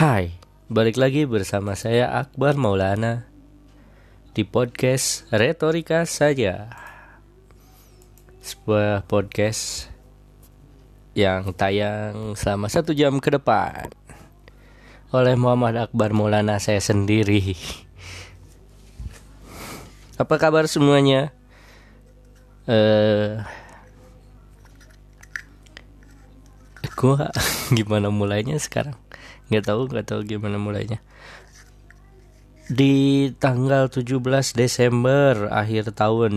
Hai, balik lagi bersama saya Akbar Maulana di podcast Retorika Saja. Sebuah podcast yang tayang selama satu jam ke depan oleh Muhammad Akbar Maulana saya sendiri. Apa kabar semuanya? Eh, gua gimana mulainya sekarang? Nggak tahu nggak tahu gimana mulainya. Di tanggal 17 Desember akhir tahun.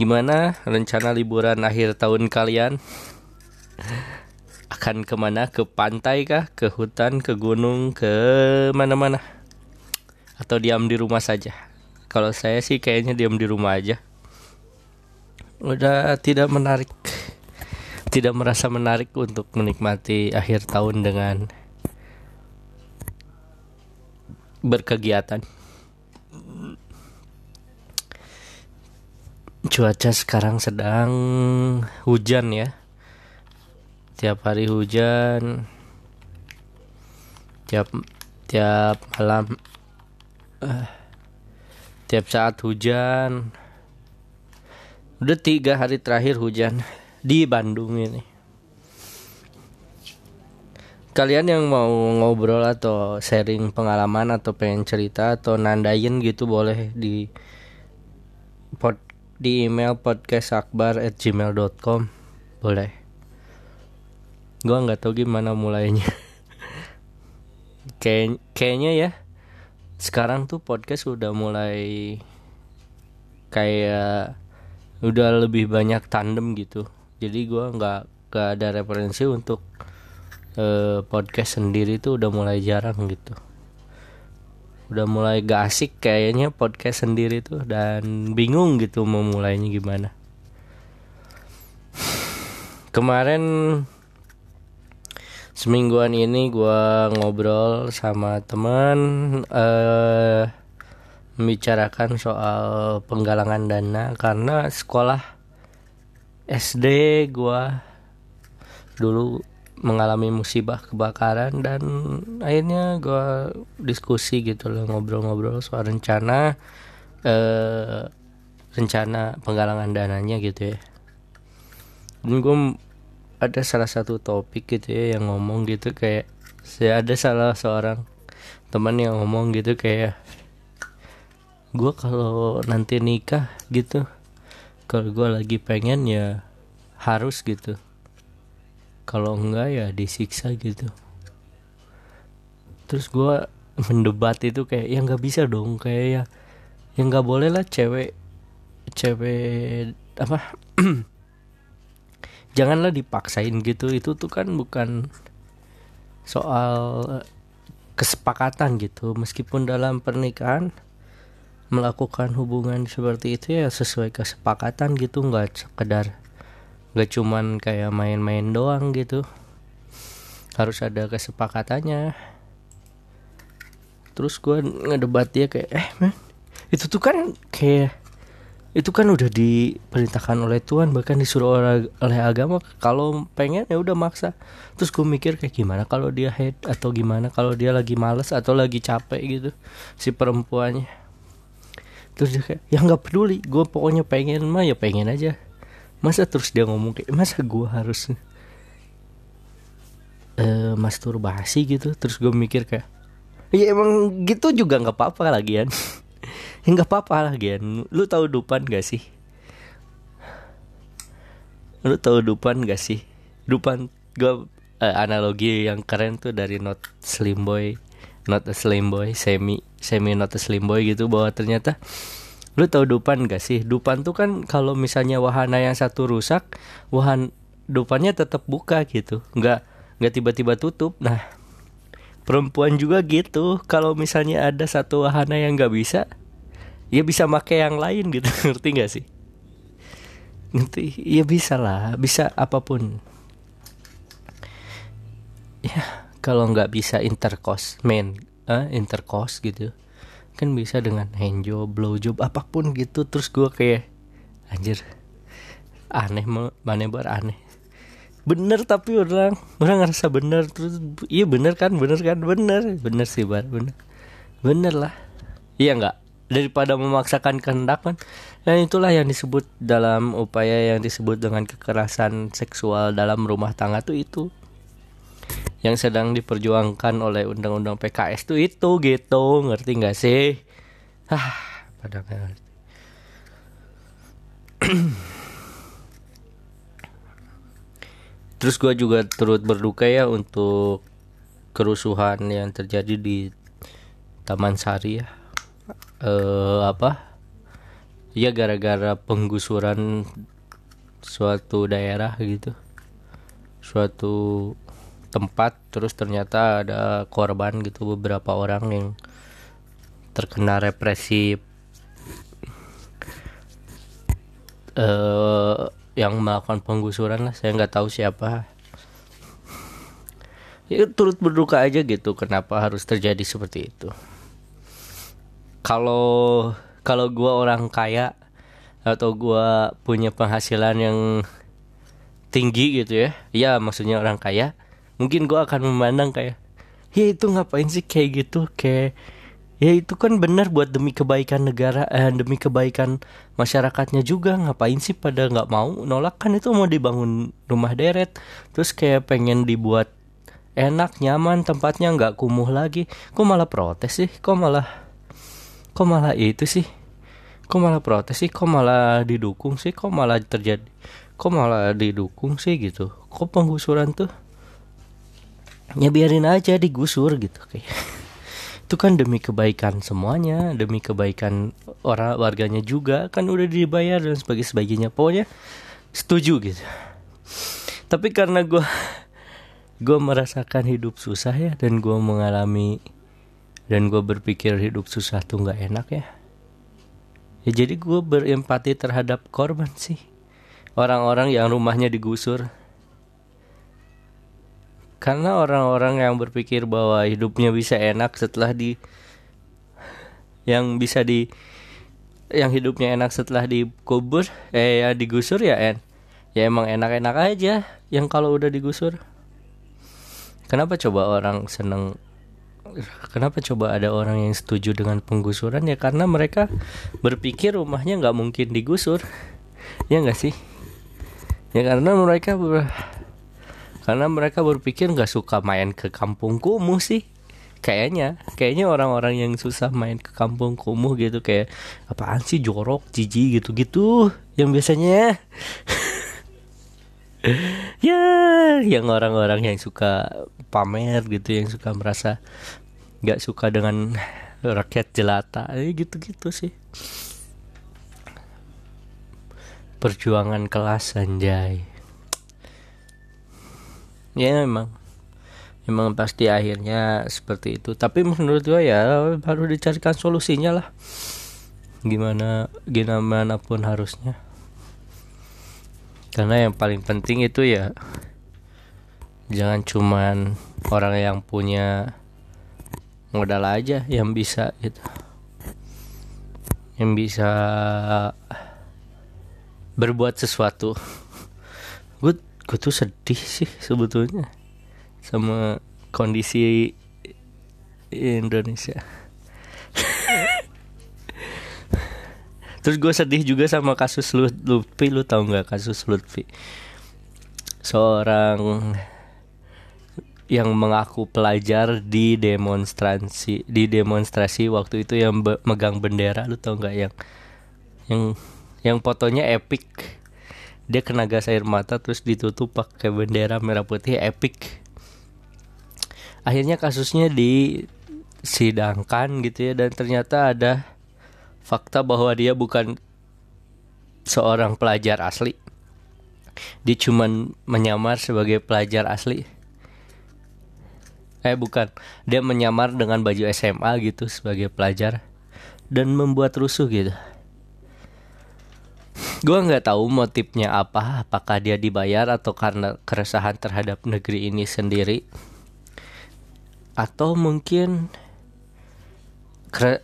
Gimana rencana liburan akhir tahun kalian? Akan ke mana? Ke pantai kah? Ke hutan? Ke gunung? Ke mana-mana? Atau diam di rumah saja? Kalau saya sih kayaknya diam di rumah aja. Udah tidak menarik tidak merasa menarik untuk menikmati akhir tahun dengan berkegiatan. Cuaca sekarang sedang hujan ya. Tiap hari hujan. Tiap tiap malam uh, tiap saat hujan. Udah tiga hari terakhir hujan di Bandung ini. Kalian yang mau ngobrol atau sharing pengalaman atau pengen cerita atau nandain gitu boleh di pod, di email podcastakbar@gmail.com boleh. Gua nggak tahu gimana mulainya. Kay kayaknya ya sekarang tuh podcast udah mulai kayak udah lebih banyak tandem gitu jadi gue nggak gak ada referensi untuk uh, podcast sendiri tuh udah mulai jarang gitu. Udah mulai gak asik kayaknya podcast sendiri tuh dan bingung gitu mau mulainya gimana. Kemarin semingguan ini gue ngobrol sama teman uh, membicarakan soal penggalangan dana karena sekolah SD gua dulu mengalami musibah kebakaran dan akhirnya gua diskusi gitu loh ngobrol-ngobrol soal rencana eh, rencana penggalangan dananya gitu ya. Dan gue ada salah satu topik gitu ya yang ngomong gitu kayak saya ada salah seorang teman yang ngomong gitu kayak gue kalau nanti nikah gitu kalau gue lagi pengen ya harus gitu. Kalau enggak ya disiksa gitu. Terus gue mendebat itu kayak ya nggak bisa dong kayak ya yang nggak boleh lah cewek cewek apa janganlah dipaksain gitu. Itu tuh kan bukan soal kesepakatan gitu. Meskipun dalam pernikahan melakukan hubungan seperti itu ya sesuai kesepakatan gitu nggak sekedar nggak cuman kayak main-main doang gitu. Harus ada kesepakatannya. Terus gue ngedebat dia kayak eh man itu tuh kan kayak itu kan udah diperintahkan oleh Tuhan bahkan disuruh oleh, agama. Kalau pengen ya udah maksa. Terus gue mikir kayak gimana kalau dia head atau gimana kalau dia lagi males atau lagi capek gitu si perempuannya terus dia kayak ya nggak peduli. Gue pokoknya pengen mah ya pengen aja. Masa terus dia ngomong kayak masa gue harus uh, masturbasi gitu? Terus gue mikir kayak ya emang gitu juga nggak apa-apa lagi ya nggak apa-apa lagi lu tahu dupan gak sih? Lu tahu dupan gak sih? Dupan gue uh, analogi yang keren tuh dari not slim boy not a slim boy semi semi not a slim boy gitu bahwa ternyata lu tahu dupan gak sih? Dupan tuh kan kalau misalnya wahana yang satu rusak wahan dupannya tetap buka gitu. Nggak nggak tiba-tiba tutup. Nah perempuan juga gitu. Kalau misalnya ada satu wahana yang nggak bisa ya bisa pakai yang lain gitu. Ngerti nggak sih? Ngerti? Ya bisa lah bisa apa pun. Ya kalau nggak bisa intercourse main uh, intercourse gitu kan bisa dengan handjob blowjob apa pun gitu. Terus gue kayak anjir aneh mana bar aneh. Bener tapi orang orang ngerasa bener terus iya bener kan bener kan bener. Bener sih bar bener. Bener lah. Iya nggak? Daripada memaksakan kehendak kan? Dan itulah yang disebut dalam upaya yang disebut dengan kekerasan seksual dalam rumah tangga tuh itu yang sedang diperjuangkan oleh undang-undang PKS tuh itu gitu. Ngerti nggak sih? Ah pada ngerti. Terus gue juga turut berduka ya untuk kerusuhan yang terjadi di Taman Sari ya. Eh apa? Ya gara-gara penggusuran suatu daerah gitu. Suatu tempat terus ternyata ada korban gitu beberapa orang yang terkena represi uh, yang melakukan penggusuran lah. Saya nggak tahu siapa. Ya turut berduka aja gitu kenapa harus terjadi seperti itu. Kalau kalau gue orang kaya atau gue punya penghasilan yang tinggi gitu ya. Ya maksudnya orang kaya mungkin gue akan memandang kayak ya itu ngapain sih kayak gitu? Kayak ya itu kan benar buat demi kebaikan negara eh, demi kebaikan masyarakatnya juga. Ngapain sih pada nggak mau nolak? Kan itu mau dibangun rumah deret terus kayak pengen dibuat enak nyaman tempatnya nggak kumuh lagi. Kok malah protes sih? Kok malah kok malah itu sih? Kok malah protes sih? Kok malah didukung sih? Kok malah terjadi kok malah didukung sih gitu? Kok penggusuran tuh ya biarin aja digusur gitu kayak. Itu kan demi kebaikan semuanya demi kebaikan orang warganya juga kan udah dibayar dan sebagainya sebagainya. Pokoknya setuju gitu. Tapi karena gue gue merasakan hidup susah ya dan gue mengalami dan gue berpikir hidup susah tuh nggak enak ya. Ya jadi gue berempati terhadap korban sih. Orang-orang yang rumahnya digusur karena orang-orang yang berpikir bahwa hidupnya bisa enak setelah di yang bisa di yang hidupnya enak setelah dikubur eh ya digusur ya en. Ya emang enak-enak aja yang kalau udah digusur. Kenapa coba orang seneng kenapa coba ada orang yang setuju dengan penggusuran? Ya karena mereka berpikir rumahnya nggak mungkin digusur. Ya nggak sih? Ya karena mereka karena mereka berpikir nggak suka main ke kampung kumuh sih. Kayaknya kayaknya orang-orang yang susah main ke kampung kumuh gitu kayak apaan sih jorok jijik gitu-gitu. Yang biasanya ya yang orang-orang yang suka pamer gitu yang suka merasa nggak suka dengan rakyat jelata eh, gitu-gitu sih. Perjuangan kelas anjay ya memang. Memang pasti akhirnya seperti itu. Tapi menurut gue ya baru dicarikan solusinya lah. Gimana gimana pun harusnya. Karena yang paling penting itu ya jangan cuman orang yang punya modal aja yang bisa gitu. Yang bisa berbuat sesuatu. Gue gue tuh sedih sih sebetulnya sama kondisi Indonesia. Terus gue sedih juga sama kasus Lutfi. Lu tau nggak kasus Lutfi? Seorang yang mengaku pelajar di demonstrasi di demonstrasi waktu itu yang be megang bendera. Lu tau nggak yang yang yang fotonya epic dia kena gas air mata terus ditutup pakai bendera merah putih epic. Akhirnya kasusnya disidangkan gitu ya dan ternyata ada fakta bahwa dia bukan seorang pelajar asli. Dia cuman menyamar sebagai pelajar asli. Eh bukan. Dia menyamar dengan baju SMA gitu sebagai pelajar dan membuat rusuh gitu gue nggak tahu motifnya apa apakah dia dibayar atau karena keresahan terhadap negeri ini sendiri. Atau mungkin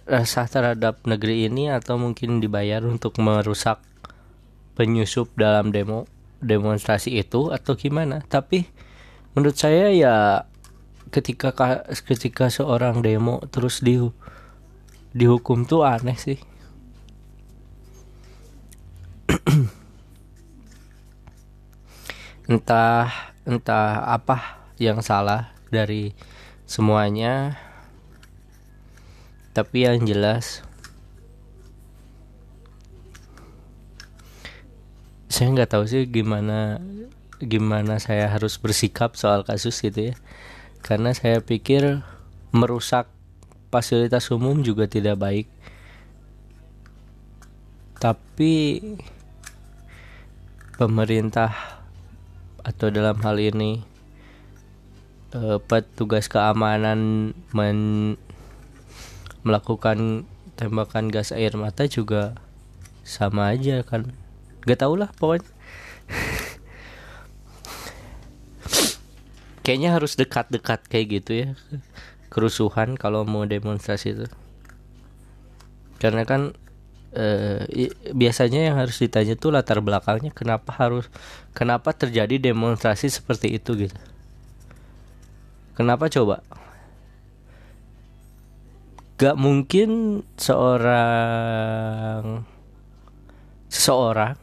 resah terhadap negeri ini atau mungkin dibayar untuk merusak penyusup dalam demo demonstrasi itu atau gimana. Tapi menurut saya ya ketika ketika seorang demo terus di dihukum tuh aneh sih entah entah apa yang salah dari semuanya tapi yang jelas saya nggak tahu sih gimana gimana saya harus bersikap soal kasus gitu ya. Karena saya pikir merusak fasilitas umum juga tidak baik. Tapi pemerintah atau dalam hal ini eh, petugas keamanan men melakukan tembakan gas air mata juga sama aja kan. Gak tau lah pokoknya. Kayaknya harus dekat-dekat kayak gitu ya. Kerusuhan kalau mau demonstrasi itu. Karena kan eh, biasanya yang harus ditanya tuh latar belakangnya kenapa harus kenapa terjadi demonstrasi seperti itu gitu. Kenapa coba? Gak mungkin seorang seseorang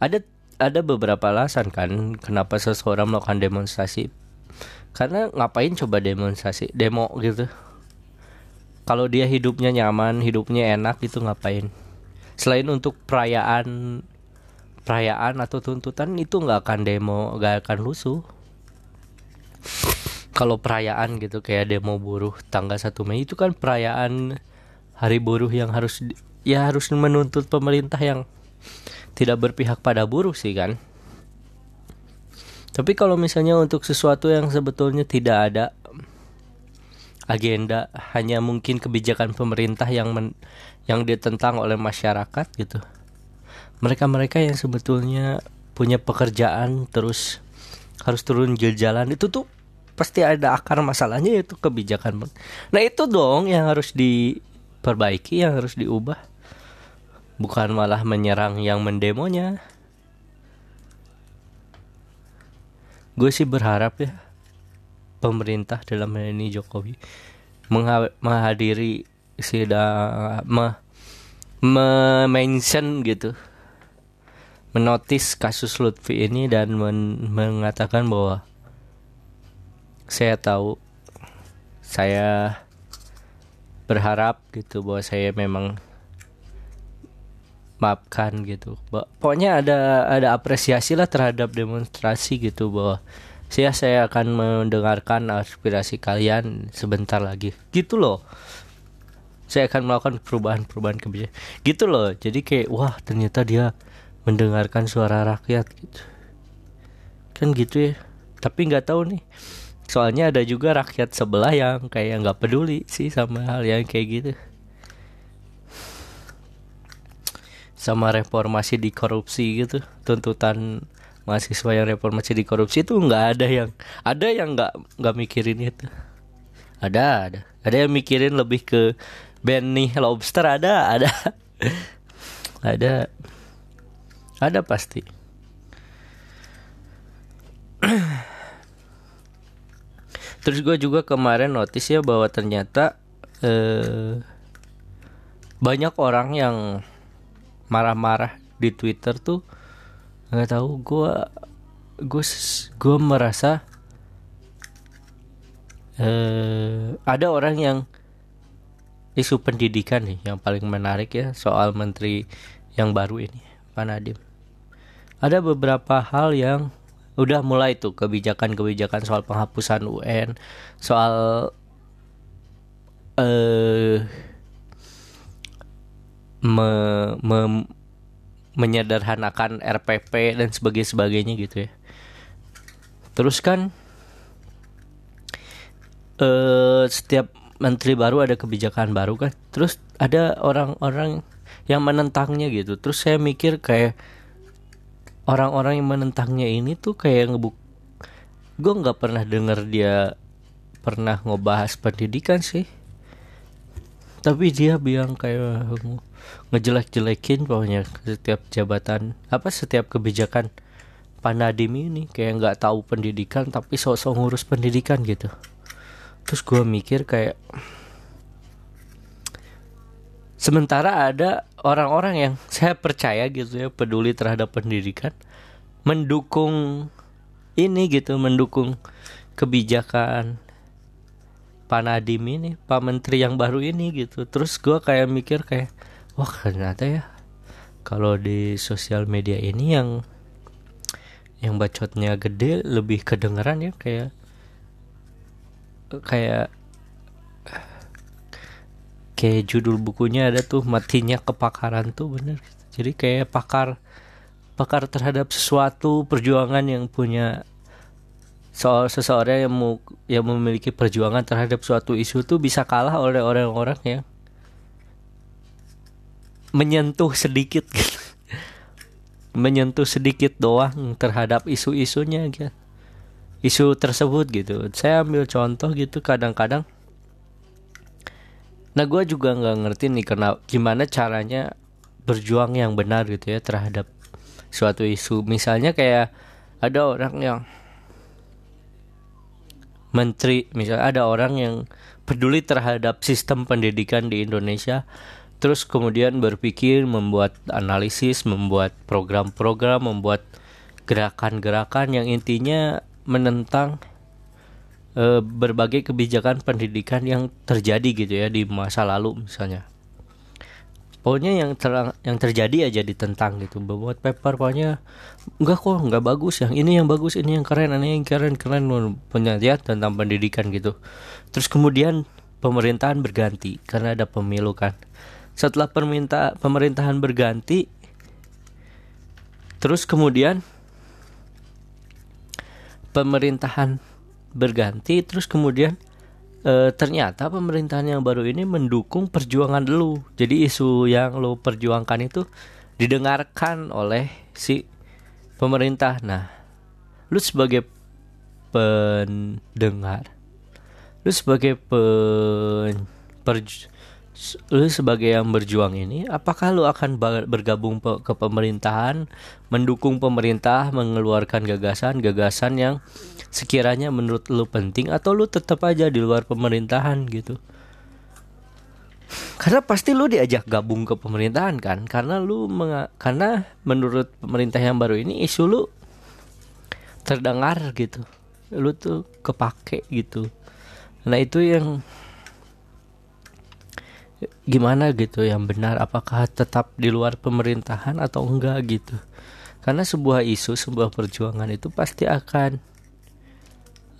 ada ada beberapa alasan kan kenapa seseorang melakukan demonstrasi. Karena ngapain coba demonstrasi demo gitu kalau dia hidupnya nyaman hidupnya enak itu ngapain? Selain untuk perayaan perayaan atau tuntutan itu nggak akan demo nggak akan lusuh kalau perayaan gitu kayak demo buruh tanggal 1 Mei itu kan perayaan hari buruh yang harus ya harus menuntut pemerintah yang tidak berpihak pada buruh sih kan? Tapi kalau misalnya untuk sesuatu yang sebetulnya tidak ada agenda hanya mungkin kebijakan pemerintah yang men, yang ditentang oleh masyarakat gitu. Mereka-mereka yang sebetulnya punya pekerjaan terus harus turun jalan itu tuh pasti ada akar masalahnya itu kebijakan. Nah itu dong yang harus diperbaiki yang harus diubah. Bukan malah menyerang yang mendemonya. Gue sih berharap ya pemerintah dalam hal ini Jokowi menghadiri sidang me, me mention gitu menotis kasus Lutfi ini dan men, mengatakan bahwa saya tahu saya berharap gitu bahwa saya memang maafkan gitu. Pokoknya ada ada apresiasi lah terhadap demonstrasi gitu bahwa saya saya akan mendengarkan aspirasi kalian sebentar lagi. Gitu loh. Saya akan melakukan perubahan-perubahan kebijakan. Gitu loh. Jadi kayak wah ternyata dia mendengarkan suara rakyat gitu. Kan gitu ya. Tapi nggak tahu nih. Soalnya ada juga rakyat sebelah yang kayak nggak peduli sih sama hal yang kayak gitu. Sama reformasi di korupsi gitu. Tuntutan mahasiswa yang reformasi di korupsi itu nggak ada yang ada yang nggak nggak mikirin itu. Ada ada. Ada yang mikirin lebih ke Benny Lobster ada ada. Ada. Ada pasti. Terus gue juga kemarin notice ya bahwa ternyata eh, banyak orang yang marah-marah di Twitter tuh nggak tahu gue gue gue merasa uh, ada orang yang isu pendidikan nih yang paling menarik ya soal menteri yang baru ini Pak Nadiem. Ada beberapa hal yang udah mulai tuh kebijakan-kebijakan soal penghapusan UN soal eh me, me, menyederhanakan RPP dan sebagainya sebagainya gitu ya. Terus kan eh, setiap menteri baru ada kebijakan baru kan. Terus ada orang-orang yang menentangnya gitu. Terus saya mikir kayak orang-orang yang menentangnya ini tuh kayak ngebuk gue nggak pernah denger dia pernah ngebahas pendidikan sih tapi dia bilang kayak ngejelek-jelekin pokoknya setiap jabatan apa setiap kebijakan Panadim ini. Kayak nggak tahu pendidikan tapi sosok ngurus pendidikan gitu. Terus gue mikir kayak sementara ada orang-orang yang saya percaya gitu ya peduli terhadap pendidikan mendukung ini gitu mendukung kebijakan Pak Nadim ini Pak Menteri yang baru ini gitu. Terus gue kayak mikir kayak wah ternyata ya kalau di sosial media ini yang yang bacotnya gede lebih kedengeran ya kayak kayak kayak judul bukunya ada tuh matinya kepakaran tuh bener. Jadi kayak pakar pakar terhadap sesuatu perjuangan yang punya soal seseorang yang mau yang memiliki perjuangan terhadap suatu isu tuh bisa kalah oleh orang-orang yang menyentuh sedikit gitu menyentuh sedikit doang terhadap isu-isunya gitu. Isu tersebut gitu. Saya ambil contoh gitu kadang-kadang. Nah gue juga nggak ngerti nih karena gimana caranya berjuang yang benar gitu ya terhadap suatu isu. Misalnya kayak ada orang yang menteri, misalnya ada orang yang peduli terhadap sistem pendidikan di Indonesia terus kemudian berpikir membuat analisis membuat program-program membuat gerakan-gerakan yang intinya menentang e, berbagai kebijakan pendidikan yang terjadi gitu ya di masa lalu misalnya pokoknya yang terang yang terjadi aja ditentang gitu. Membuat paper pokoknya enggak kok enggak bagus. Yang ini yang bagus ini yang keren ini yang keren keren. Penyajian tentang pendidikan gitu. Terus kemudian pemerintahan berganti karena ada pemilu kan. Setelah perminta pemerintahan berganti terus kemudian pemerintahan berganti terus kemudian e, ternyata pemerintahan yang baru ini mendukung perjuangan lu. Jadi isu yang lu perjuangkan itu didengarkan oleh si pemerintah. Nah lu sebagai pendengar lu sebagai pen, per, lu sebagai yang berjuang ini apakah lu akan bergabung ke pemerintahan mendukung pemerintah mengeluarkan gagasan-gagasan yang sekiranya menurut lu penting atau lu tetap aja di luar pemerintahan gitu? Karena pasti lu diajak gabung ke pemerintahan kan? Karena lu karena menurut pemerintah yang baru ini isu lu terdengar gitu. Lu tuh kepake gitu. Nah itu yang gimana gitu? Yang benar apakah tetap di luar pemerintahan atau enggak gitu? Karena sebuah isu sebuah perjuangan itu pasti akan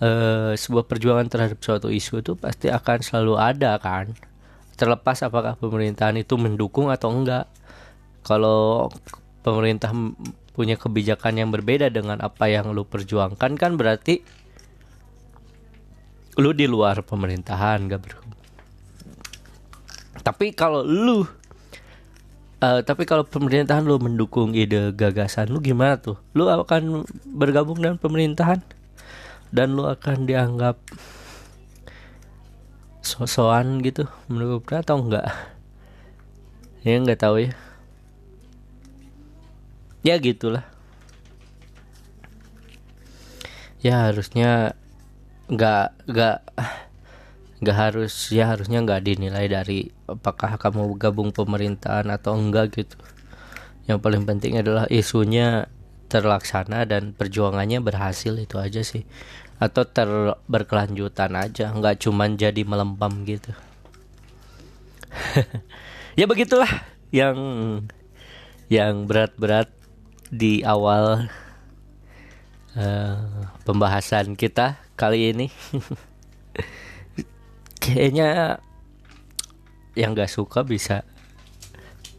uh, sebuah perjuangan terhadap suatu isu itu pasti akan selalu ada kan? Terlepas apakah pemerintahan itu mendukung atau enggak. Kalau pemerintah punya kebijakan yang berbeda dengan apa yang lu perjuangkan kan berarti lu di luar pemerintahan gak ber tapi kalau lu uh, tapi kalau pemerintahan lu mendukung ide gagasan lu gimana tuh? Lu akan bergabung dengan pemerintahan dan lu akan dianggap sosokan gitu menurut atau enggak ya nggak tahu ya. Ya gitulah. Ya harusnya nggak nggak nggak harus ya harusnya nggak dinilai dari apakah kamu gabung pemerintahan atau enggak gitu. Yang paling penting adalah isunya terlaksana dan perjuangannya berhasil itu aja sih atau ter berkelanjutan aja nggak cuman jadi melempam gitu. Ya begitulah yang yang berat-berat di awal uh, pembahasan kita kali ini. Kayaknya yang nggak suka bisa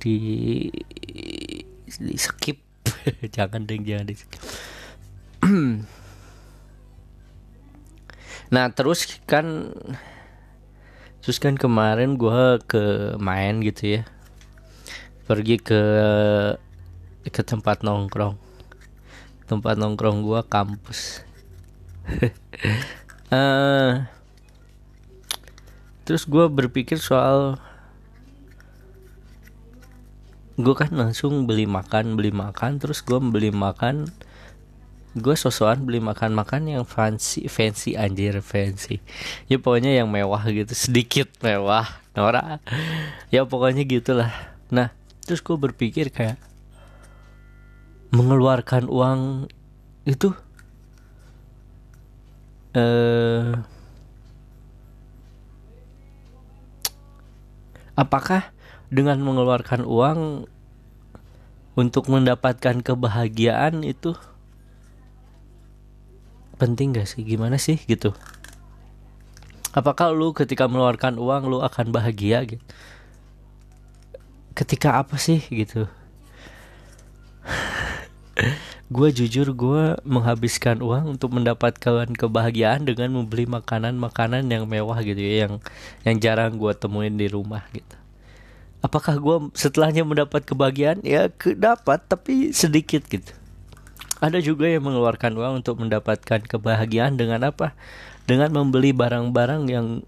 di, di skip. Jangan deh jangan di skip nah terus kan terus kan kemarin gue ke main gitu ya. Pergi ke ke tempat nongkrong. Tempat nongkrong gue kampus. Uh, terus gue berpikir soal gue kan langsung beli makan beli makan terus gue beli makan gue sosokan beli makan makan yang fancy fancy anjir fancy. Ya pokoknya yang mewah gitu sedikit mewah. Nora ya pokoknya gitulah. Nah terus gue berpikir kayak mengeluarkan uang itu eh apakah dengan mengeluarkan uang untuk mendapatkan kebahagiaan itu penting gak sih? Gimana sih gitu? Apakah lu ketika mengeluarkan uang lu akan bahagia gitu? Ketika apa sih gitu? Gue jujur gue menghabiskan uang untuk mendapatkan kebahagiaan dengan membeli makanan-makanan yang mewah gitu ya yang yang jarang gue temuin di rumah gitu. Apakah gue setelahnya mendapat kebahagiaan? Ya dapat tapi sedikit gitu ada juga yang mengeluarkan uang untuk mendapatkan kebahagiaan dengan apa? Dengan membeli barang-barang yang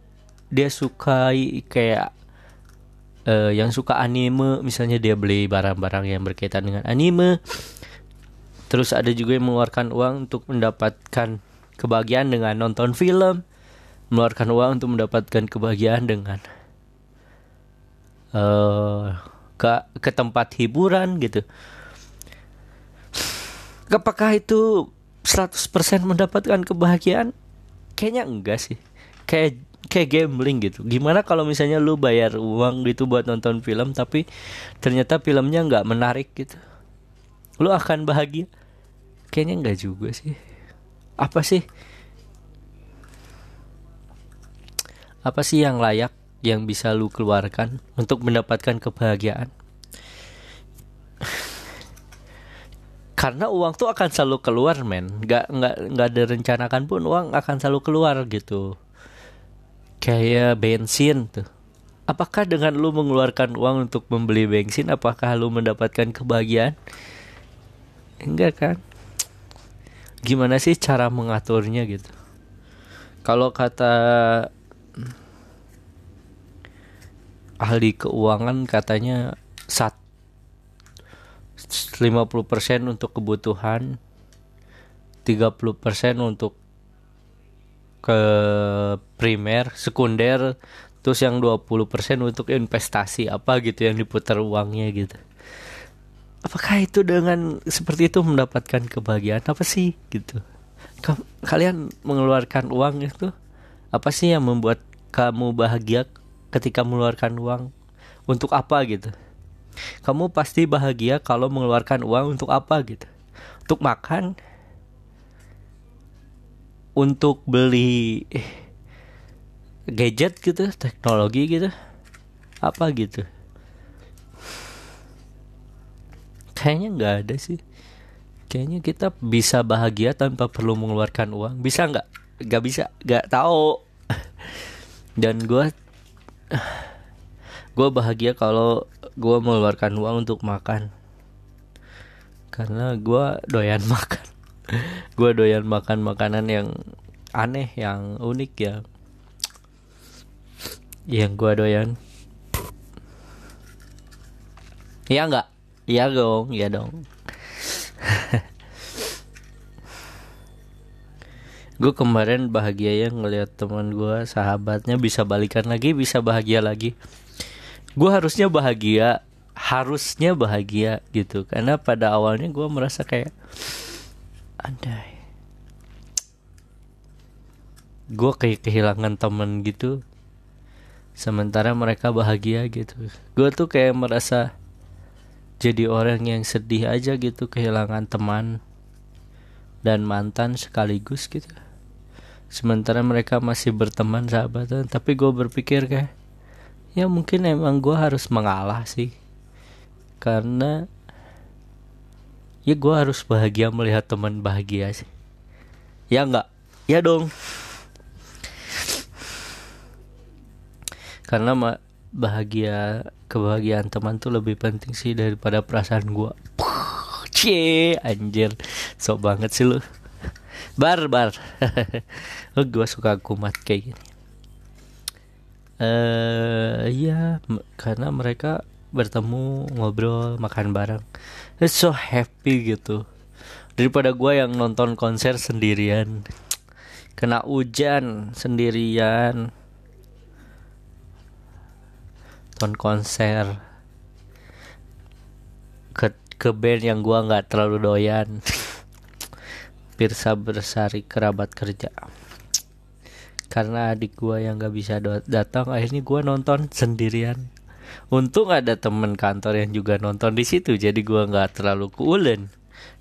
dia sukai kayak uh, yang suka anime. Misalnya dia beli barang-barang yang berkaitan dengan anime. Terus ada juga yang mengeluarkan uang untuk mendapatkan kebahagiaan dengan nonton film. Mengeluarkan uang untuk mendapatkan kebahagiaan dengan uh, ke ke tempat hiburan gitu. Apakah itu 100% mendapatkan kebahagiaan? Kayaknya enggak sih. Kayak kayak gambling gitu. Gimana kalau misalnya lu bayar uang gitu buat nonton film tapi ternyata filmnya nggak menarik gitu. Lu akan bahagia? Kayaknya enggak juga sih. Apa sih? Apa sih yang layak yang bisa lu keluarkan untuk mendapatkan kebahagiaan karena uang tuh akan selalu keluar men. Nggak nggak nggak direncanakan pun uang akan selalu keluar gitu. Kayak bensin tuh. Apakah dengan lu mengeluarkan uang untuk membeli bensin apakah lu mendapatkan kebahagiaan? Enggak kan? Gimana sih cara mengaturnya gitu? Kalau kata ahli keuangan katanya sat 50% untuk kebutuhan 30% untuk ke primer, sekunder, terus yang 20% untuk investasi apa gitu yang diputar uangnya gitu. Apakah itu dengan seperti itu mendapatkan kebahagiaan apa sih gitu? Kalian mengeluarkan uang itu apa sih yang membuat kamu bahagia ketika mengeluarkan uang untuk apa gitu kamu pasti bahagia kalau mengeluarkan uang untuk apa gitu. Untuk makan untuk beli gadget gitu teknologi gitu apa gitu. Kayaknya nggak ada sih. Kayaknya kita bisa bahagia tanpa perlu mengeluarkan uang. Bisa nggak? Nggak bisa. Nggak tahu. Dan gue gue bahagia kalau gue mengeluarkan uang untuk makan. Karena gue doyan makan. Gue doyan makan makanan yang aneh yang unik ya. Yang gue doyan. Ya enggak ya dong ya dong. Gue kemarin bahagia ya ngeliat teman gue sahabatnya bisa balikan lagi bisa bahagia lagi gue harusnya bahagia harusnya bahagia gitu. Karena pada awalnya gue merasa kayak andai. Gue kayak kehilangan temen gitu sementara mereka bahagia gitu. Gue tuh kayak merasa jadi orang yang sedih aja gitu kehilangan teman dan mantan sekaligus gitu. Sementara mereka masih berteman sahabatan tapi gue berpikir kayak ya mungkin emang gue harus mengalah sih. Karena ya gue harus bahagia melihat teman bahagia sih. Ya enggak ya dong. Karena bahagia kebahagiaan teman tuh lebih penting sih daripada perasaan gue cie anjir. Sok banget sih lu. Bar bar. Oh, gue suka kumat kayak gini eh uh, iya karena mereka bertemu ngobrol makan bareng. It's so happy gitu. Daripada gue yang nonton konser sendirian. Kena hujan sendirian. Nonton konser. Ke ke band yang gue nggak terlalu doyan. Pirsa Bersari kerabat kerja karena adik gue yang gak bisa datang akhirnya gue nonton sendirian. Untung ada temen kantor yang juga nonton di situ jadi gue nggak terlalu kuulen.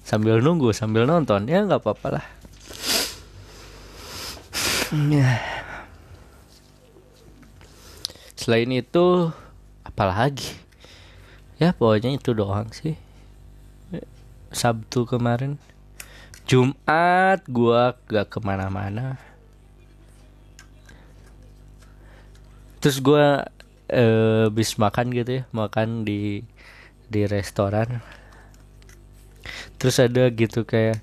Sambil nunggu sambil nonton ya nggak apa-apa lah. Ya. selain itu apalagi? Ya pokoknya itu doang sih. Sabtu kemarin. Jumat gua gak ke mana-mana terus gua eh, bis makan gitu ya makan di di restoran. Terus ada gitu kayak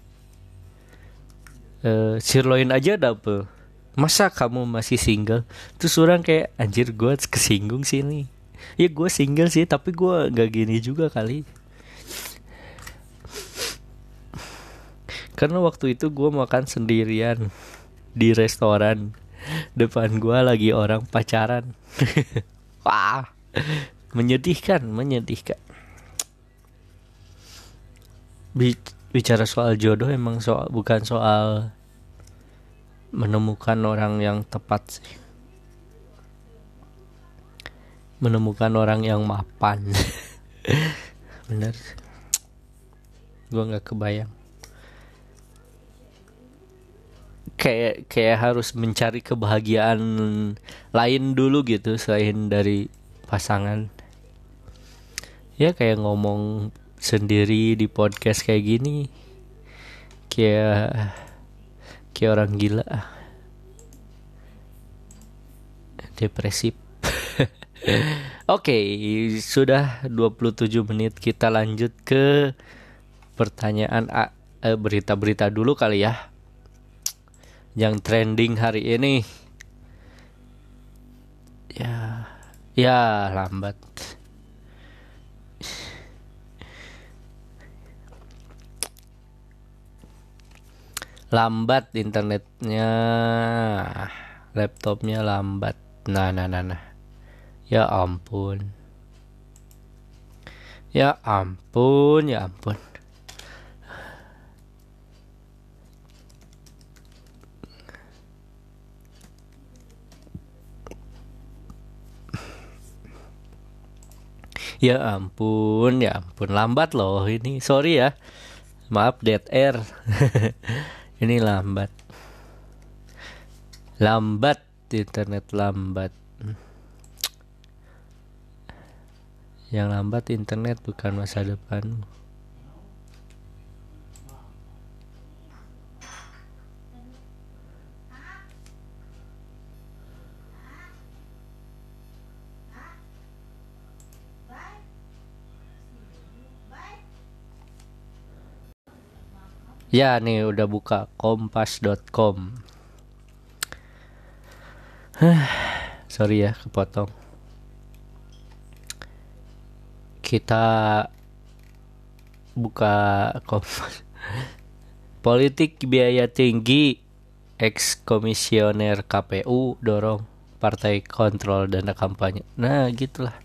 eh, sirloin aja dapet masa kamu masih single? Terus orang kayak anjir gue kesinggung sih nih. Ya gue single sih tapi gue gak gini juga kali. Karena waktu itu gue makan sendirian di restoran depan gue lagi orang pacaran. Wah. Menyedihkan menyedihkan. Bicara soal jodoh emang soal bukan soal menemukan orang yang tepat sih. Menemukan orang yang mapan. Bener gue nggak kebayang kayak kayak harus mencari kebahagiaan lain dulu gitu selain dari pasangan. Ya kayak ngomong sendiri di podcast kayak gini kayak kayak orang gila. Depresif Oke, okay, sudah 27 menit kita lanjut ke pertanyaan eh, berita-berita dulu kali ya yang trending hari ini. Ya ya lambat. Lambat internetnya laptopnya lambat. Nah nah nah nah. Ya ampun. Ya ampun ya ampun Ya ampun, ya ampun lambat loh ini. Sorry ya. Maaf dead air. ini lambat. Lambat internet lambat. Yang lambat internet bukan masa depanmu. Ya nih udah buka kompas.com Sorry ya kepotong. Kita buka kompas Politik biaya tinggi Ex komisioner KPU dorong partai kontrol dana kampanye. Nah gitulah.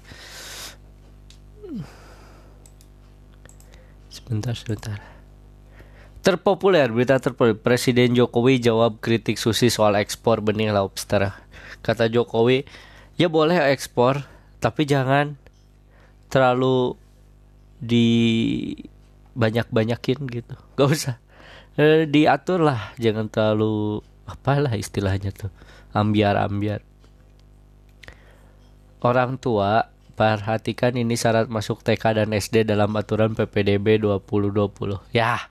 Sebentar sebentar Terpopuler, berita terpopuler. Presiden Jokowi jawab kritik Susi soal ekspor benih lobster. Kata Jokowi, ya boleh ekspor, tapi jangan terlalu di banyak-banyakin gitu. Gak usah. E, diatur lah, jangan terlalu apalah istilahnya tuh. Ambiar-ambiar. Orang tua perhatikan ini syarat masuk TK dan SD dalam aturan PPDB 2020. Ya,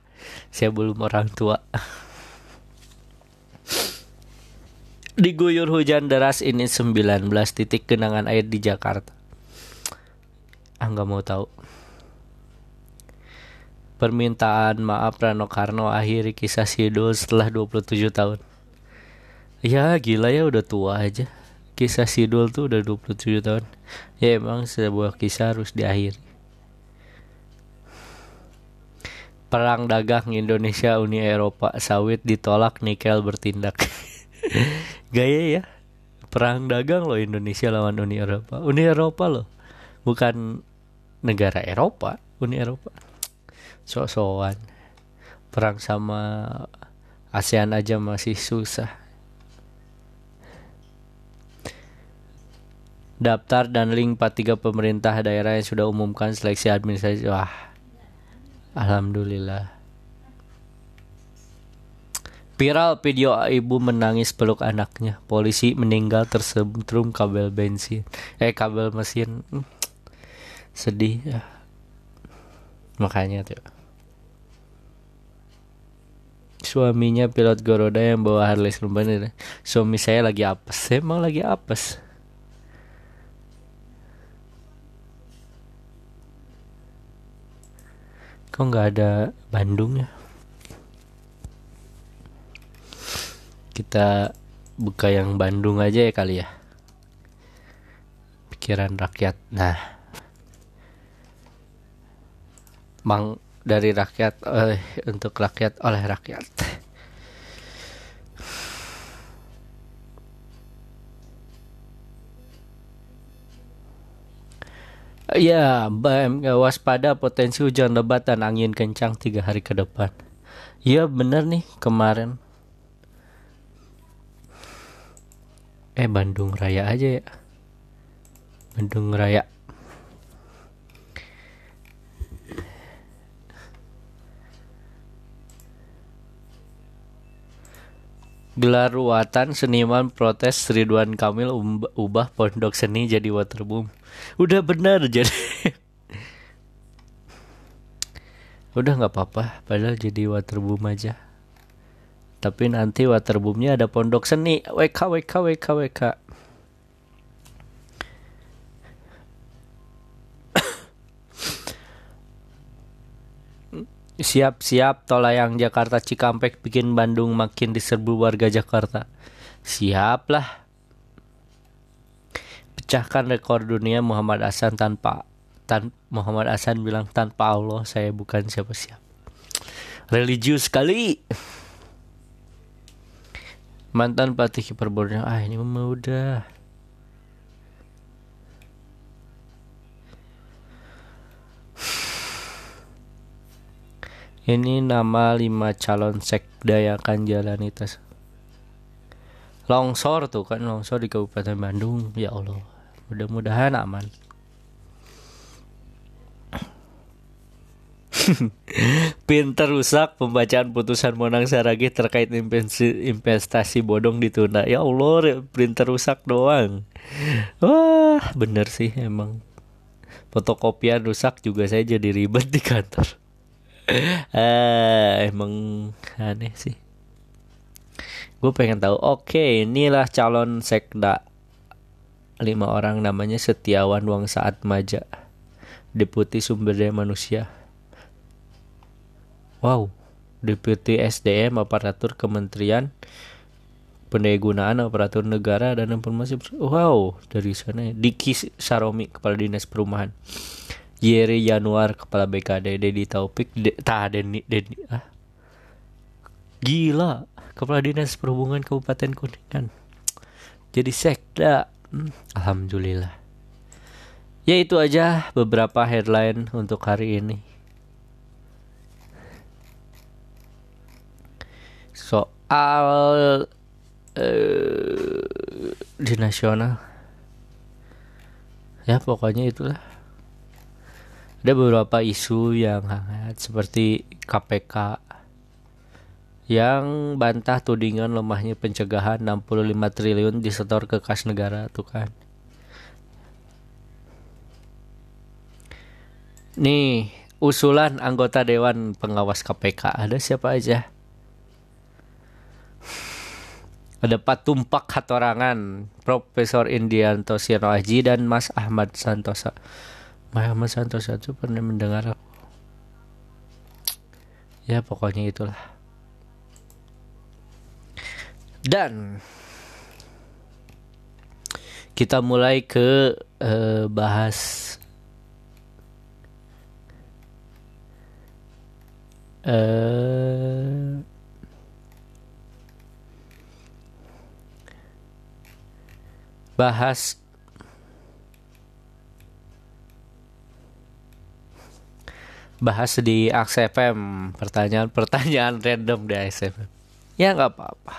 saya belum orang tua. Diguyur hujan deras ini 19 titik genangan air di Jakarta. Ah nggak mau tahu. Permintaan maaf Rano Karno akhiri kisah Sidul setelah 27 tahun. Ya gila ya udah tua aja. Kisah Sidul tuh udah 27 tahun. Ya emang sebuah kisah harus diakhiri Perang dagang Indonesia Uni Eropa. Sawit ditolak nikel bertindak. Gaya ya. Perang dagang loh Indonesia lawan Uni Eropa. Uni Eropa loh. Bukan negara Eropa Uni Eropa. Sok-sokan. Perang sama ASEAN aja masih susah. Daftar dan link 43 pemerintah daerah yang sudah umumkan seleksi administrasi. Wah alhamdulillah Viral video ibu menangis peluk anaknya. Polisi meninggal tersebut kabel bensin. Eh kabel mesin. Sedih ya. Makanya tuh. Suaminya pilot Goroda yang bawa Harley Davidson. Suami saya lagi apes. Emang lagi apes. Kok nggak ada Bandung ya? kita buka yang Bandung aja ya kali ya. Pikiran rakyat. Nah. Mang dari rakyat eh, untuk rakyat oleh rakyat Ya, BM waspada potensi hujan lebat dan angin kencang tiga hari ke depan. Ya bener nih kemarin eh Bandung Raya aja ya Bandung Raya gelar ruatan seniman protes Ridwan Kamil ubah pondok seni jadi waterboom. Udah benar jadi. Udah nggak apa-apa padahal jadi waterboom aja. Tapi nanti waterboomnya ada pondok seni. WK WK WK WK Siap-siap tolayang Jakarta Cikampek bikin Bandung makin diserbu warga Jakarta. Siaplah. Pecahkan rekor dunia Muhammad Hasan tanpa tan Muhammad Hasan bilang tanpa Allah saya bukan siapa-siapa. Religius sekali mantan pelatih kiper Borneo ah ini mah ini nama lima calon sekda yang akan jalani tes longsor tuh kan longsor di Kabupaten Bandung ya Allah mudah-mudahan aman Pinter rusak pembacaan putusan Monang Saragi terkait investasi bodong ditunda. Ya Allah, printer rusak doang. Wah, bener sih emang. Fotokopian rusak juga saya jadi ribet di kantor. Ah, emang aneh sih. Gue pengen tahu. Oke, inilah calon sekda lima orang namanya Setiawan Wang Saat Maja, Deputi Sumber Daya Manusia, Wow, Deputi SDM Aparatur Kementerian Pendayagunaan Aparatur Negara dan Informasi Wow, dari sana Diki Saromi Kepala Dinas Perumahan Yeri Januar Kepala BKD Dedi Taufik De, Tah Deni, Deni ah. Gila Kepala Dinas Perhubungan Kabupaten Kuningan. Jadi sekda. Hmm, Alhamdulillah. Ya itu aja beberapa headline untuk hari ini. Soal uh, di nasional. Ya pokoknya itulah ada beberapa isu yang hangat seperti KPK yang bantah tudingan lemahnya pencegahan 65 triliun disetor ke kas negara tuh kan. Nih usulan anggota dewan pengawas KPK ada siapa aja? Ada Patumpak Hatorangan, Profesor Indianto Sino Aji dan Mas Ahmad Santosa. Mas Ahmad Santosa itu pernah mendengar aku. Ya pokoknya itulah. Dan kita mulai ke uh, bahas uh, bahas bahas di AXFM pertanyaan-pertanyaan random di AXFM ya nggak apa-apa.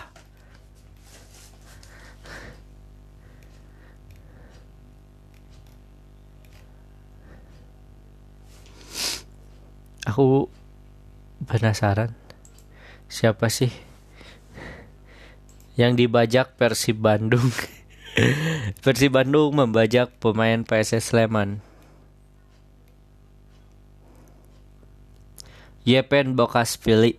Aku penasaran siapa sih yang dibajak Persib Bandung? Persib Bandung membajak pemain PSS Sleman Yepen Bokas Pilih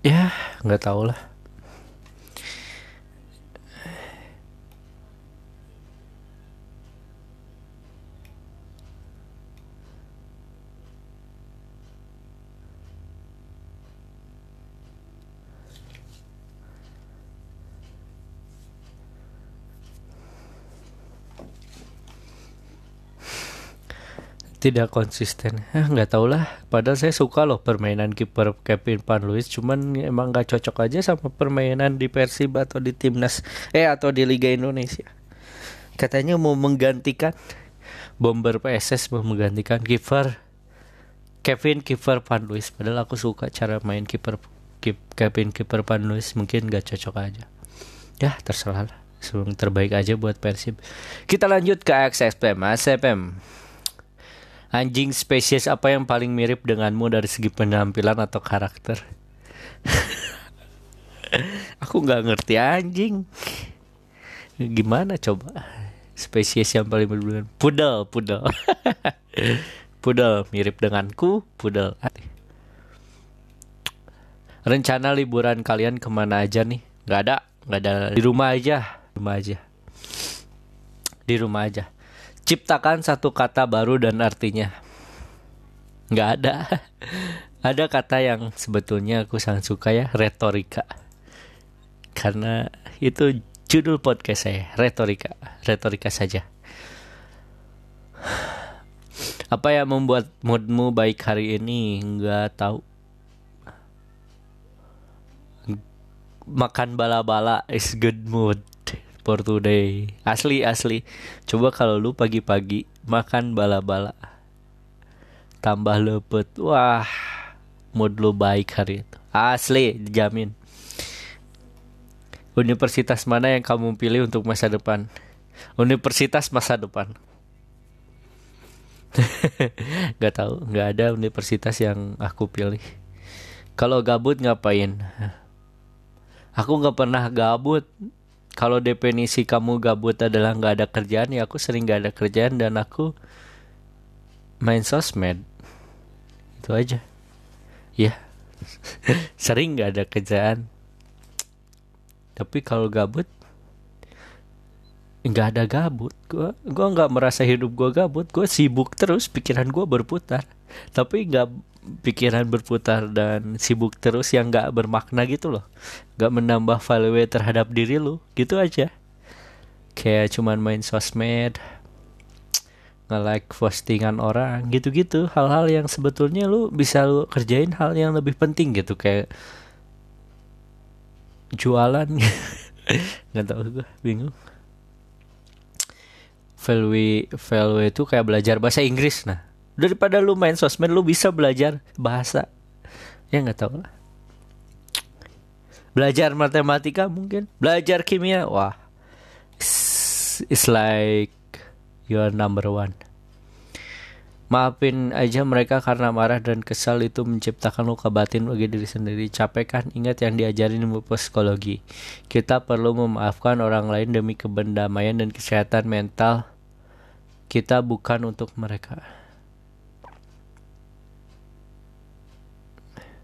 ya nggak tahu lah tidak konsisten. Nggak tau lah. Padahal saya suka loh permainan kiper Kevin Panluis cuman emang nggak cocok aja sama permainan di Persib atau di timnas eh atau di Liga Indonesia. Katanya mau menggantikan bomber PSS mau menggantikan kiper Kevin kiper Panluis padahal aku suka cara main kiper Kevin kiper Panluis mungkin nggak cocok aja. Ya terserah lah. Sebelum terbaik aja buat Persib. Kita lanjut ke XSPM ASPM Anjing spesies apa yang paling mirip denganmu dari segi penampilan atau karakter? Aku nggak ngerti anjing. Gimana coba? Spesies yang paling mirip dengan pudel, pudel. pudel mirip denganku, pudel. Rencana liburan kalian ke mana aja nih? Gak ada, gak ada. Di rumah aja, di rumah aja. Di rumah aja Ciptakan satu kata baru dan artinya. Nggak ada. ada kata yang sebetulnya aku sangat suka ya, retorika. Karena itu judul podcast saya, retorika. Retorika saja. Apa yang membuat moodmu baik hari ini? Nggak tahu. Makan bala-bala is good mood for today. Asli asli. Coba kalau lu pagi-pagi makan bala-bala tambah lepet wah mood lu baik hari itu. Asli dijamin. Universitas mana yang kamu pilih untuk masa depan? Universitas masa depan. Gak tahu nggak ada universitas yang aku pilih. Kalau gabut ngapain? Aku nggak pernah gabut kalau definisi kamu gabut adalah nggak ada kerjaan ya aku sering nggak ada kerjaan dan aku main sosmed. Itu aja. Ya. Sering nggak ada kerjaan. Tapi kalau gabut nggak ada gabut. Gue gue nggak merasa hidup gue gabut. Gue sibuk terus pikiran gue berputar. Tapi nggak pikiran berputar dan sibuk terus yang gak bermakna gitu loh. Gak menambah value terhadap diri lu gitu aja. Kayak cuman main sosmed nge-like postingan orang gitu-gitu. Hal-hal yang sebetulnya lu bisa lu kerjain hal yang lebih penting gitu kayak jualan. Nggak tahu gue bingung. Value value itu kayak belajar bahasa Inggris nah daripada lu main sosmed lu bisa belajar bahasa ya nggak tahu lah belajar matematika mungkin belajar kimia wah it's, like your number one maafin aja mereka karena marah dan kesal itu menciptakan luka batin bagi diri sendiri. Capek kan? Ingat yang diajarin ilmu psikologi. Kita perlu memaafkan orang lain demi kebendamaian dan kesehatan mental kita bukan untuk mereka.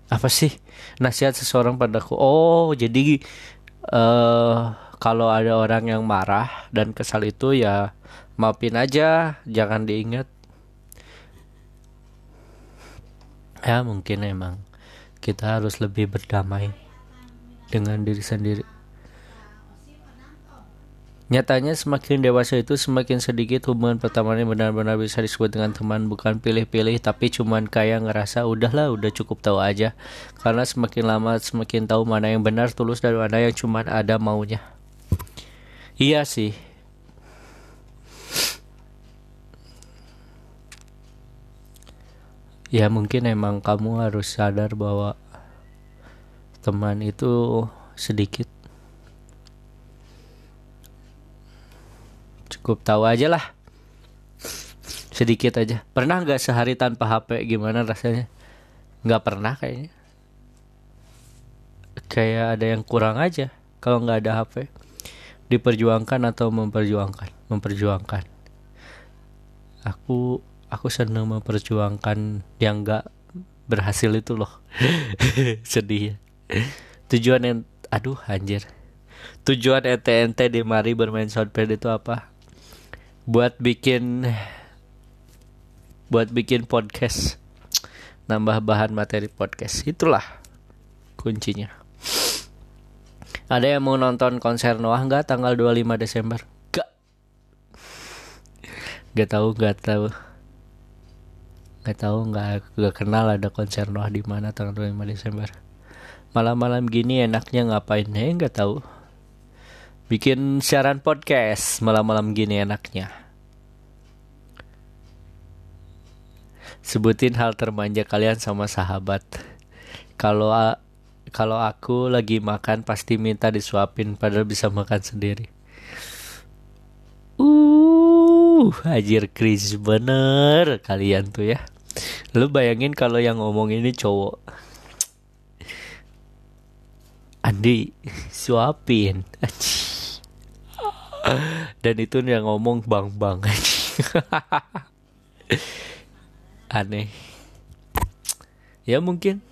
Apa sih? Nasihat seseorang padaku. Oh jadi uh, kalau ada orang yang marah dan kesal itu ya maafin aja jangan diingat. Ya mungkin emang kita harus lebih berdamai dengan diri sendiri Nyatanya semakin dewasa itu semakin sedikit hubungan pertamanya benar-benar bisa disebut dengan teman bukan pilih-pilih tapi cuman kayak ngerasa udahlah udah cukup tahu aja karena semakin lama semakin tahu mana yang benar tulus dan mana yang cuman ada maunya. Iya sih. Ya mungkin emang kamu harus sadar bahwa teman itu sedikit cukup tahu aja lah. Sedikit aja. Pernah nggak sehari tanpa HP gimana rasanya? Nggak pernah kayaknya. Kayak ada yang kurang aja kalau nggak ada HP diperjuangkan atau memperjuangkan? Memperjuangkan. Aku aku senang memperjuangkan yang nggak berhasil itu loh. Sedih ya tujuan yang aduh anjir. Tujuan ente-ente di mari bermain soundpad itu apa buat bikin buat bikin podcast. Nambah bahan materi podcast. Itulah kuncinya. Ada yang mau nonton konser Noah nggak tanggal 25 Desember? Gak nggak tahu nggak tahu. Nggak tahu nggak nggak kenal ada konser Noah di mana tanggal 25 Desember. Malam-malam gini enaknya ngapain? Ya nggak tahu bikin siaran podcast malam-malam gini enaknya. Sebutin hal termanja kalian sama sahabat. Kalau kalau aku lagi makan pasti minta disuapin padahal bisa makan sendiri. Uh, ajir kris bener kalian tuh ya. Lu bayangin kalau yang ngomong ini cowok. Andi suapin. Dan itu yang ngomong bang bang. Aneh. Ya mungkin.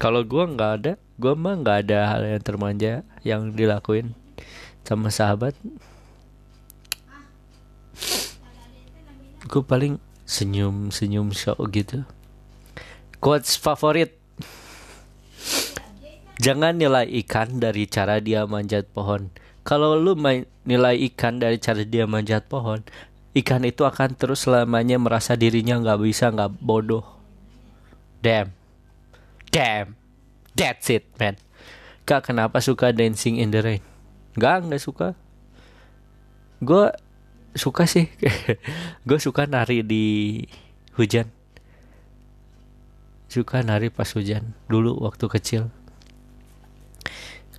Kalau gue nggak ada gue mah nggak ada hal yang termanja yang dilakuin sama sahabat. Gue paling senyum senyum show gitu. Quotes favorit. Jangan nilai ikan dari cara dia manjat pohon kalau lu nilai ikan dari cara dia manjat pohon ikan itu akan terus selamanya merasa dirinya nggak bisa nggak bodoh. Damn. Damn. That's it man. Kak kenapa suka dancing in the rain? Nggak nggak suka. Gue suka sih. Gue suka nari di hujan. Suka nari pas hujan. Dulu waktu kecil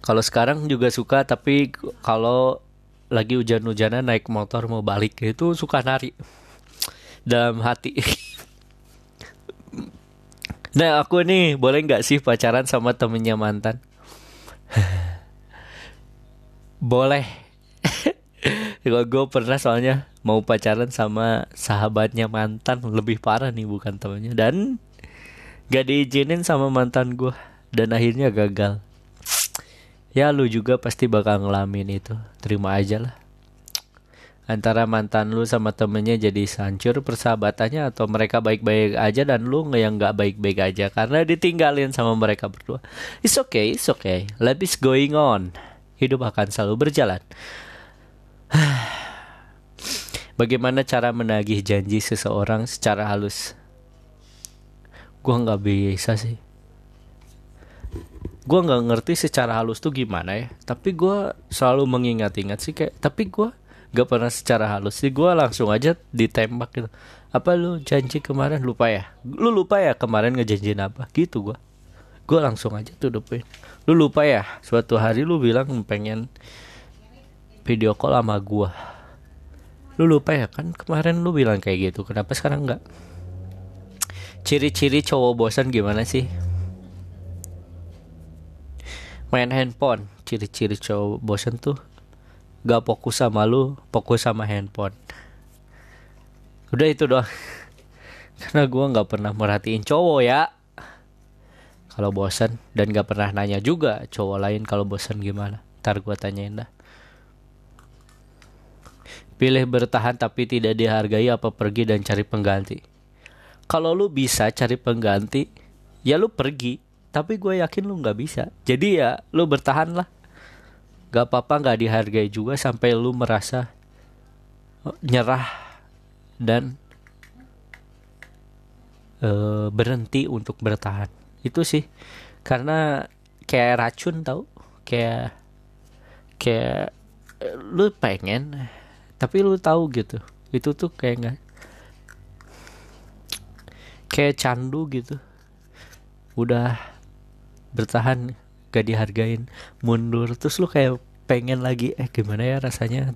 kalau sekarang juga suka tapi kalau lagi hujan-hujanan naik motor mau balik itu suka nari dalam hati. nah aku nih boleh nggak sih pacaran sama temennya mantan? boleh. Kalau gue pernah soalnya mau pacaran sama sahabatnya mantan lebih parah nih bukan temennya dan gak diizinin sama mantan gue dan akhirnya gagal ya lu juga pasti bakal ngelamin itu. Terima aja lah. Antara mantan lu sama temennya jadi hancur persahabatannya atau mereka baik-baik aja dan lu yang nggak baik-baik aja karena ditinggalin sama mereka berdua. It's okay it's okay. Life is going on. Hidup akan selalu berjalan. Bagaimana cara menagih janji seseorang secara halus? Gua nggak bisa sih gue nggak ngerti secara halus tuh gimana ya. Tapi gue selalu mengingat-ingat sih kayak tapi gue gak pernah secara halus sih. Gue langsung aja ditembak gitu. Apa lu janji kemarin? Lupa ya. Lu lupa ya kemarin ngejanjiin apa? Gitu gue gue langsung aja tuh depan lu lupa ya suatu hari lu bilang pengen video call sama gue lu lupa ya kan? Kemarin lu bilang kayak gitu. Kenapa sekarang nggak? Ciri-ciri cowok bosan gimana sih main handphone. Ciri-ciri cowok bosen tuh gak fokus sama lu fokus sama handphone. Udah itu doang. Karena gue nggak pernah merhatiin cowok ya. Kalau bosen dan gak pernah nanya juga cowok lain kalau bosen gimana. Ntar gue tanyain dah. Pilih bertahan tapi tidak dihargai apa pergi dan cari pengganti. Kalau lu bisa cari pengganti, ya lu pergi. Tapi gue yakin lu nggak bisa. Jadi ya lu bertahan lah. Gak apa-apa nggak dihargai juga sampai lu merasa oh, nyerah dan uh, berhenti untuk bertahan. Itu sih karena kayak racun tau kayak kayak lu pengen tapi lu tahu gitu itu tuh kayak nggak kayak candu gitu udah bertahan gak dihargain mundur. Terus lu kayak pengen lagi eh gimana ya rasanya?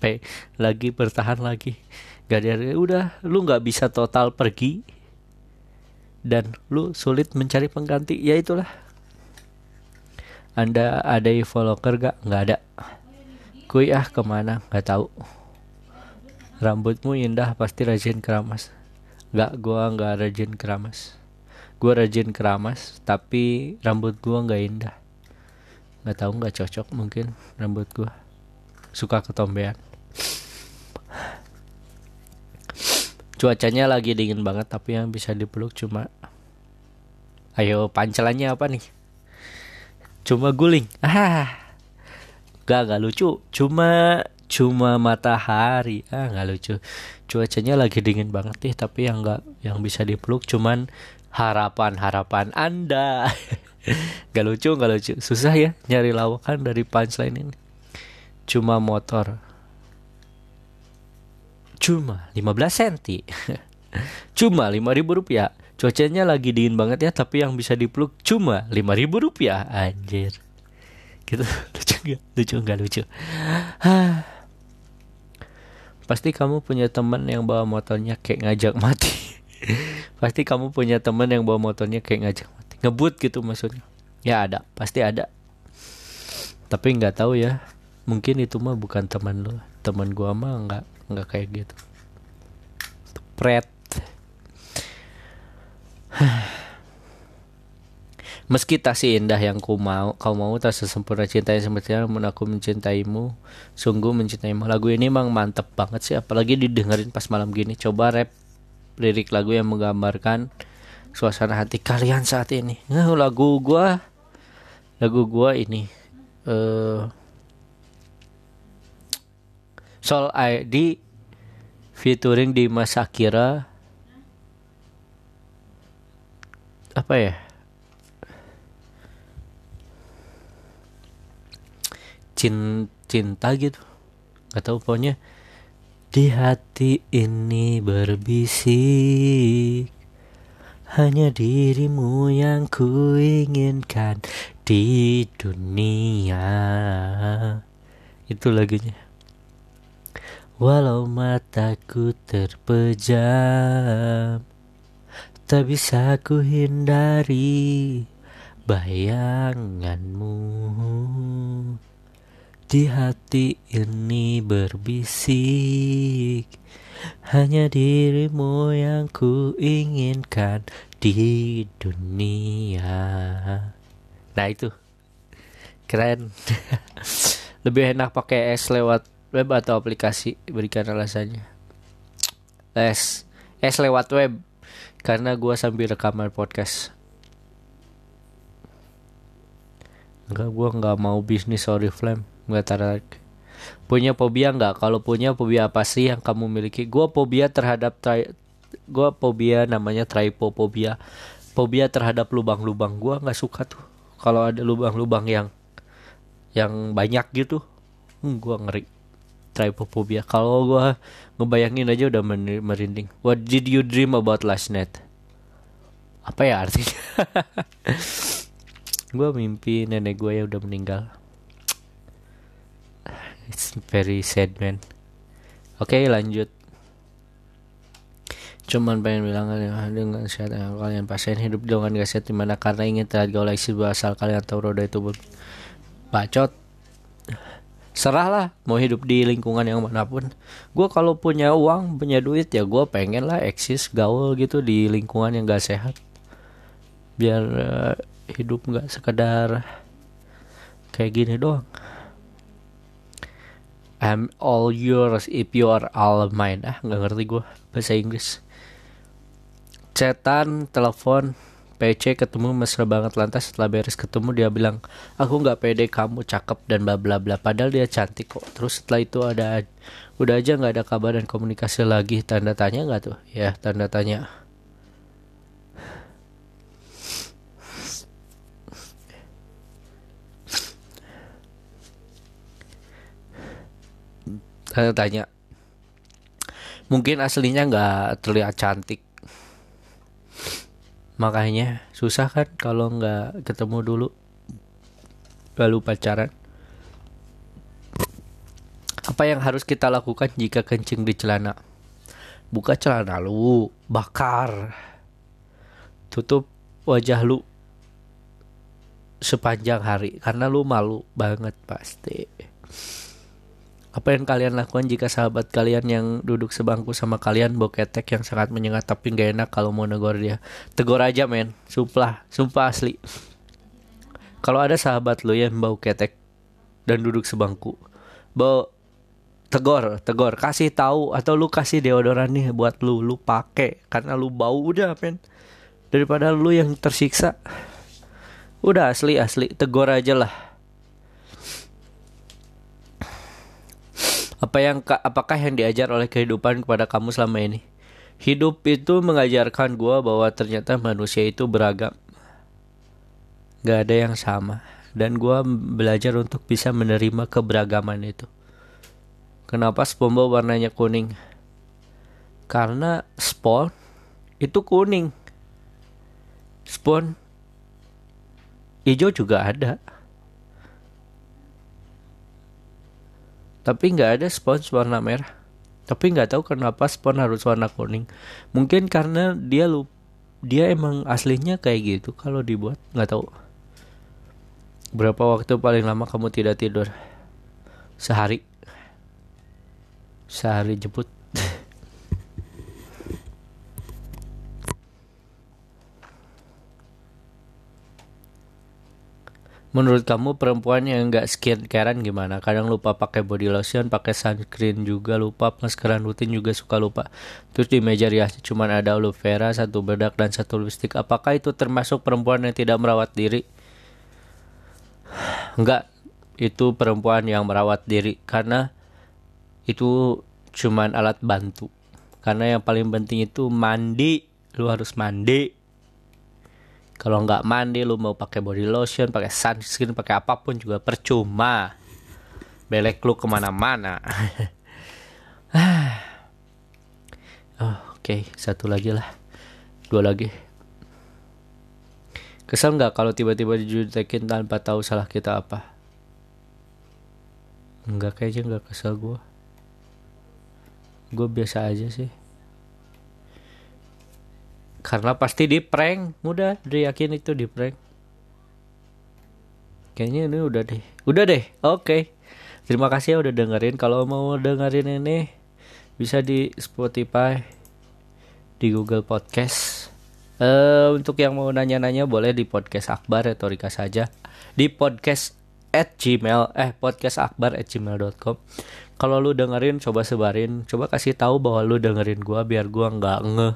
Pe lagi bertahan lagi. Gak dihargain udah lu nggak bisa total pergi. Dan lu sulit mencari pengganti. Ya itulah. Anda ada follower gak? Nggak ada. Kui ah ke mana? Nggak tahu. Rambutmu indah pasti rajin keramas. Gak gua nggak rajin keramas. Gua rajin keramas tapi rambut gua nggak indah. Nggak tahu nggak cocok mungkin rambut gua. Suka ketombean. Cuacanya lagi dingin banget tapi yang bisa dipeluk cuma Ayo pancelannya apa nih? Cuma guling. Ah. Gak gak lucu. Cuma cuma matahari. Ah gak lucu. Cuacanya lagi dingin banget nih. Tapi yang gak yang bisa dipeluk cuman harapan harapan Anda. gak lucu gak lucu. Susah ya nyari lawakan dari punchline ini. Cuma motor. Cuma 15 senti. cuma 5000 rupiah. Cuacanya lagi dingin banget ya, tapi yang bisa dipeluk cuma 5000 rupiah. Anjir gitu lucu nggak lucu nggak lucu pasti kamu punya teman yang bawa motornya kayak ngajak mati pasti kamu punya teman yang bawa motornya kayak ngajak mati. Ngebut gitu maksudnya. Ya ada pasti ada. Tapi nggak tahu ya. Mungkin itu mah bukan teman lo teman gua mah nggak nggak kayak gitu. Pret. Meski tak si indah yang ku mau, kau mau tak sesempurna cinta yang semestinya namun aku mencintaimu, sungguh mencintaimu. Lagu ini emang mantep banget sih, apalagi didengerin pas malam gini. Coba rap lirik lagu yang menggambarkan suasana hati kalian saat ini. Nah, lagu gua, lagu gua ini, uh, Soul ID featuring di Mas Akira apa ya? Cin cinta gitu. Nggak tahu pokoknya di hati ini berbisik. Hanya dirimu yang ku inginkan di dunia. Itu lagunya. Walau mataku terpejam tak bisa ku hindari bayanganmu di hati ini berbisik Hanya dirimu yang ku inginkan di dunia. Nah itu. Keren. Lebih enak pakai es lewat web atau aplikasi Berikan alasannya? Es. Es lewat web. Karena gue sambil rekaman podcast. Enggak, gue nggak mau bisnis Oriflame nggak tertarik. Punya fobia nggak? Kalau punya fobia apa sih yang kamu miliki? Gue fobia terhadap tri gue fobia namanya trypophobia fobia terhadap lubang-lubang. Gue nggak suka tuh. Kalau ada lubang-lubang yang yang banyak gitu hmm, gue ngeri. Trypophobia kalau gue ngebayangin aja udah merinding. What did you dream about last night? Apa ya artinya? Gue mimpi nenek gue yang udah meninggal it's very sad man. Oke okay, lanjut. Cuman pengen bilang dengan sehat. Kalian pasien hidup dengan gak sehat di mana karena ingin terlihat gaul sebuah asal kalian tahu roda itu bacot. Serah lah mau hidup di lingkungan yang mana pun. Gue kalau punya uang punya duit ya gue pengen lah eksis gaul gitu di lingkungan yang gak sehat. Biar uh, hidup gak sekedar kayak gini doang I'm all yours if you are all mine. Ah nggak ngerti gue bahasa Inggris. Cetan telepon PC ketemu mesra banget lantas setelah beres ketemu dia bilang aku nggak pede kamu cakep dan bla bla bla. Padahal dia cantik kok. Terus setelah itu ada udah aja nggak ada kabar dan komunikasi lagi. Tanda tanya nggak tuh? Ya tanda tanya tanda tanya mungkin aslinya nggak terlihat cantik. Makanya susah kan kalau nggak ketemu dulu lalu pacaran. Apa yang harus kita lakukan jika kencing di celana? Buka celana lu bakar tutup wajah lu sepanjang hari karena lu malu banget pasti apa yang kalian lakukan jika sahabat kalian yang duduk sebangku sama kalian bau ketek yang sangat menyengat tapi gak enak kalau mau negor dia? Tegur aja men, sumpah, sumpah asli. Kalau ada sahabat lo yang bau ketek dan duduk sebangku, bau tegor, tegor, kasih tahu atau lu kasih deodoran nih buat lu, lu pakai karena lu bau udah men. Daripada lu yang tersiksa. Udah asli asli, tegor aja lah Apa yang apakah yang diajar oleh kehidupan kepada kamu selama ini? Hidup itu mengajarkan gue bahwa ternyata manusia itu beragam. Gak ada yang sama. Dan gue belajar untuk bisa menerima keberagaman itu. Kenapa SpongeBob warnanya kuning? Karena Spawn itu kuning. Spawn hijau juga ada. Tapi nggak ada spons warna merah. Tapi nggak tahu kenapa spons harus warna kuning. Mungkin karena dia lu dia emang aslinya kayak gitu kalau dibuat nggak tahu. Berapa waktu paling lama kamu tidak tidur? Sehari. Sehari jemput Menurut kamu perempuan yang nggak skincarean gimana? Kadang lupa pakai body lotion, pakai sunscreen juga lupa, maskeran rutin juga suka lupa. Terus di meja riasnya cuma ada aloe vera, satu bedak dan satu lipstick. Apakah itu termasuk perempuan yang tidak merawat diri? Enggak, itu perempuan yang merawat diri karena itu cuman alat bantu. Karena yang paling penting itu mandi, lu harus mandi kalau nggak mandi lu mau pakai body lotion pakai sunscreen pakai apa pun juga percuma. Belek lu ke mana-mana. Oh, oke okay. satu lagi lah. Dua lagi. Kesel nggak kalau tiba-tiba dijutekin tanpa tahu salah kita apa? Enggak kayaknya nggak kesel gue gue biasa aja sih karena pasti di prank. Udah udah yakin itu di prank. Kayaknya ini udah deh. Udah deh. Oke. Okay. terima kasih ya udah dengerin. Kalau mau dengerin ini bisa di Spotify di Google Podcast. Uh, untuk yang mau nanya-nanya boleh di podcast Akbar atau Rika saja. Di podcast at gmail eh podcast akbar at gmail.com kalau lu dengerin coba sebarin. Coba kasih tahu bahwa lu dengerin gua biar gua nggak nge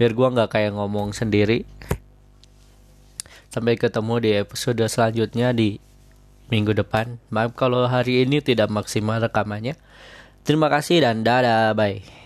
biar gua nggak kayak ngomong sendiri. Sampai ketemu di episode selanjutnya di minggu depan. Maaf kalau hari ini tidak maksimal rekamannya. Terima kasih dan dadah bye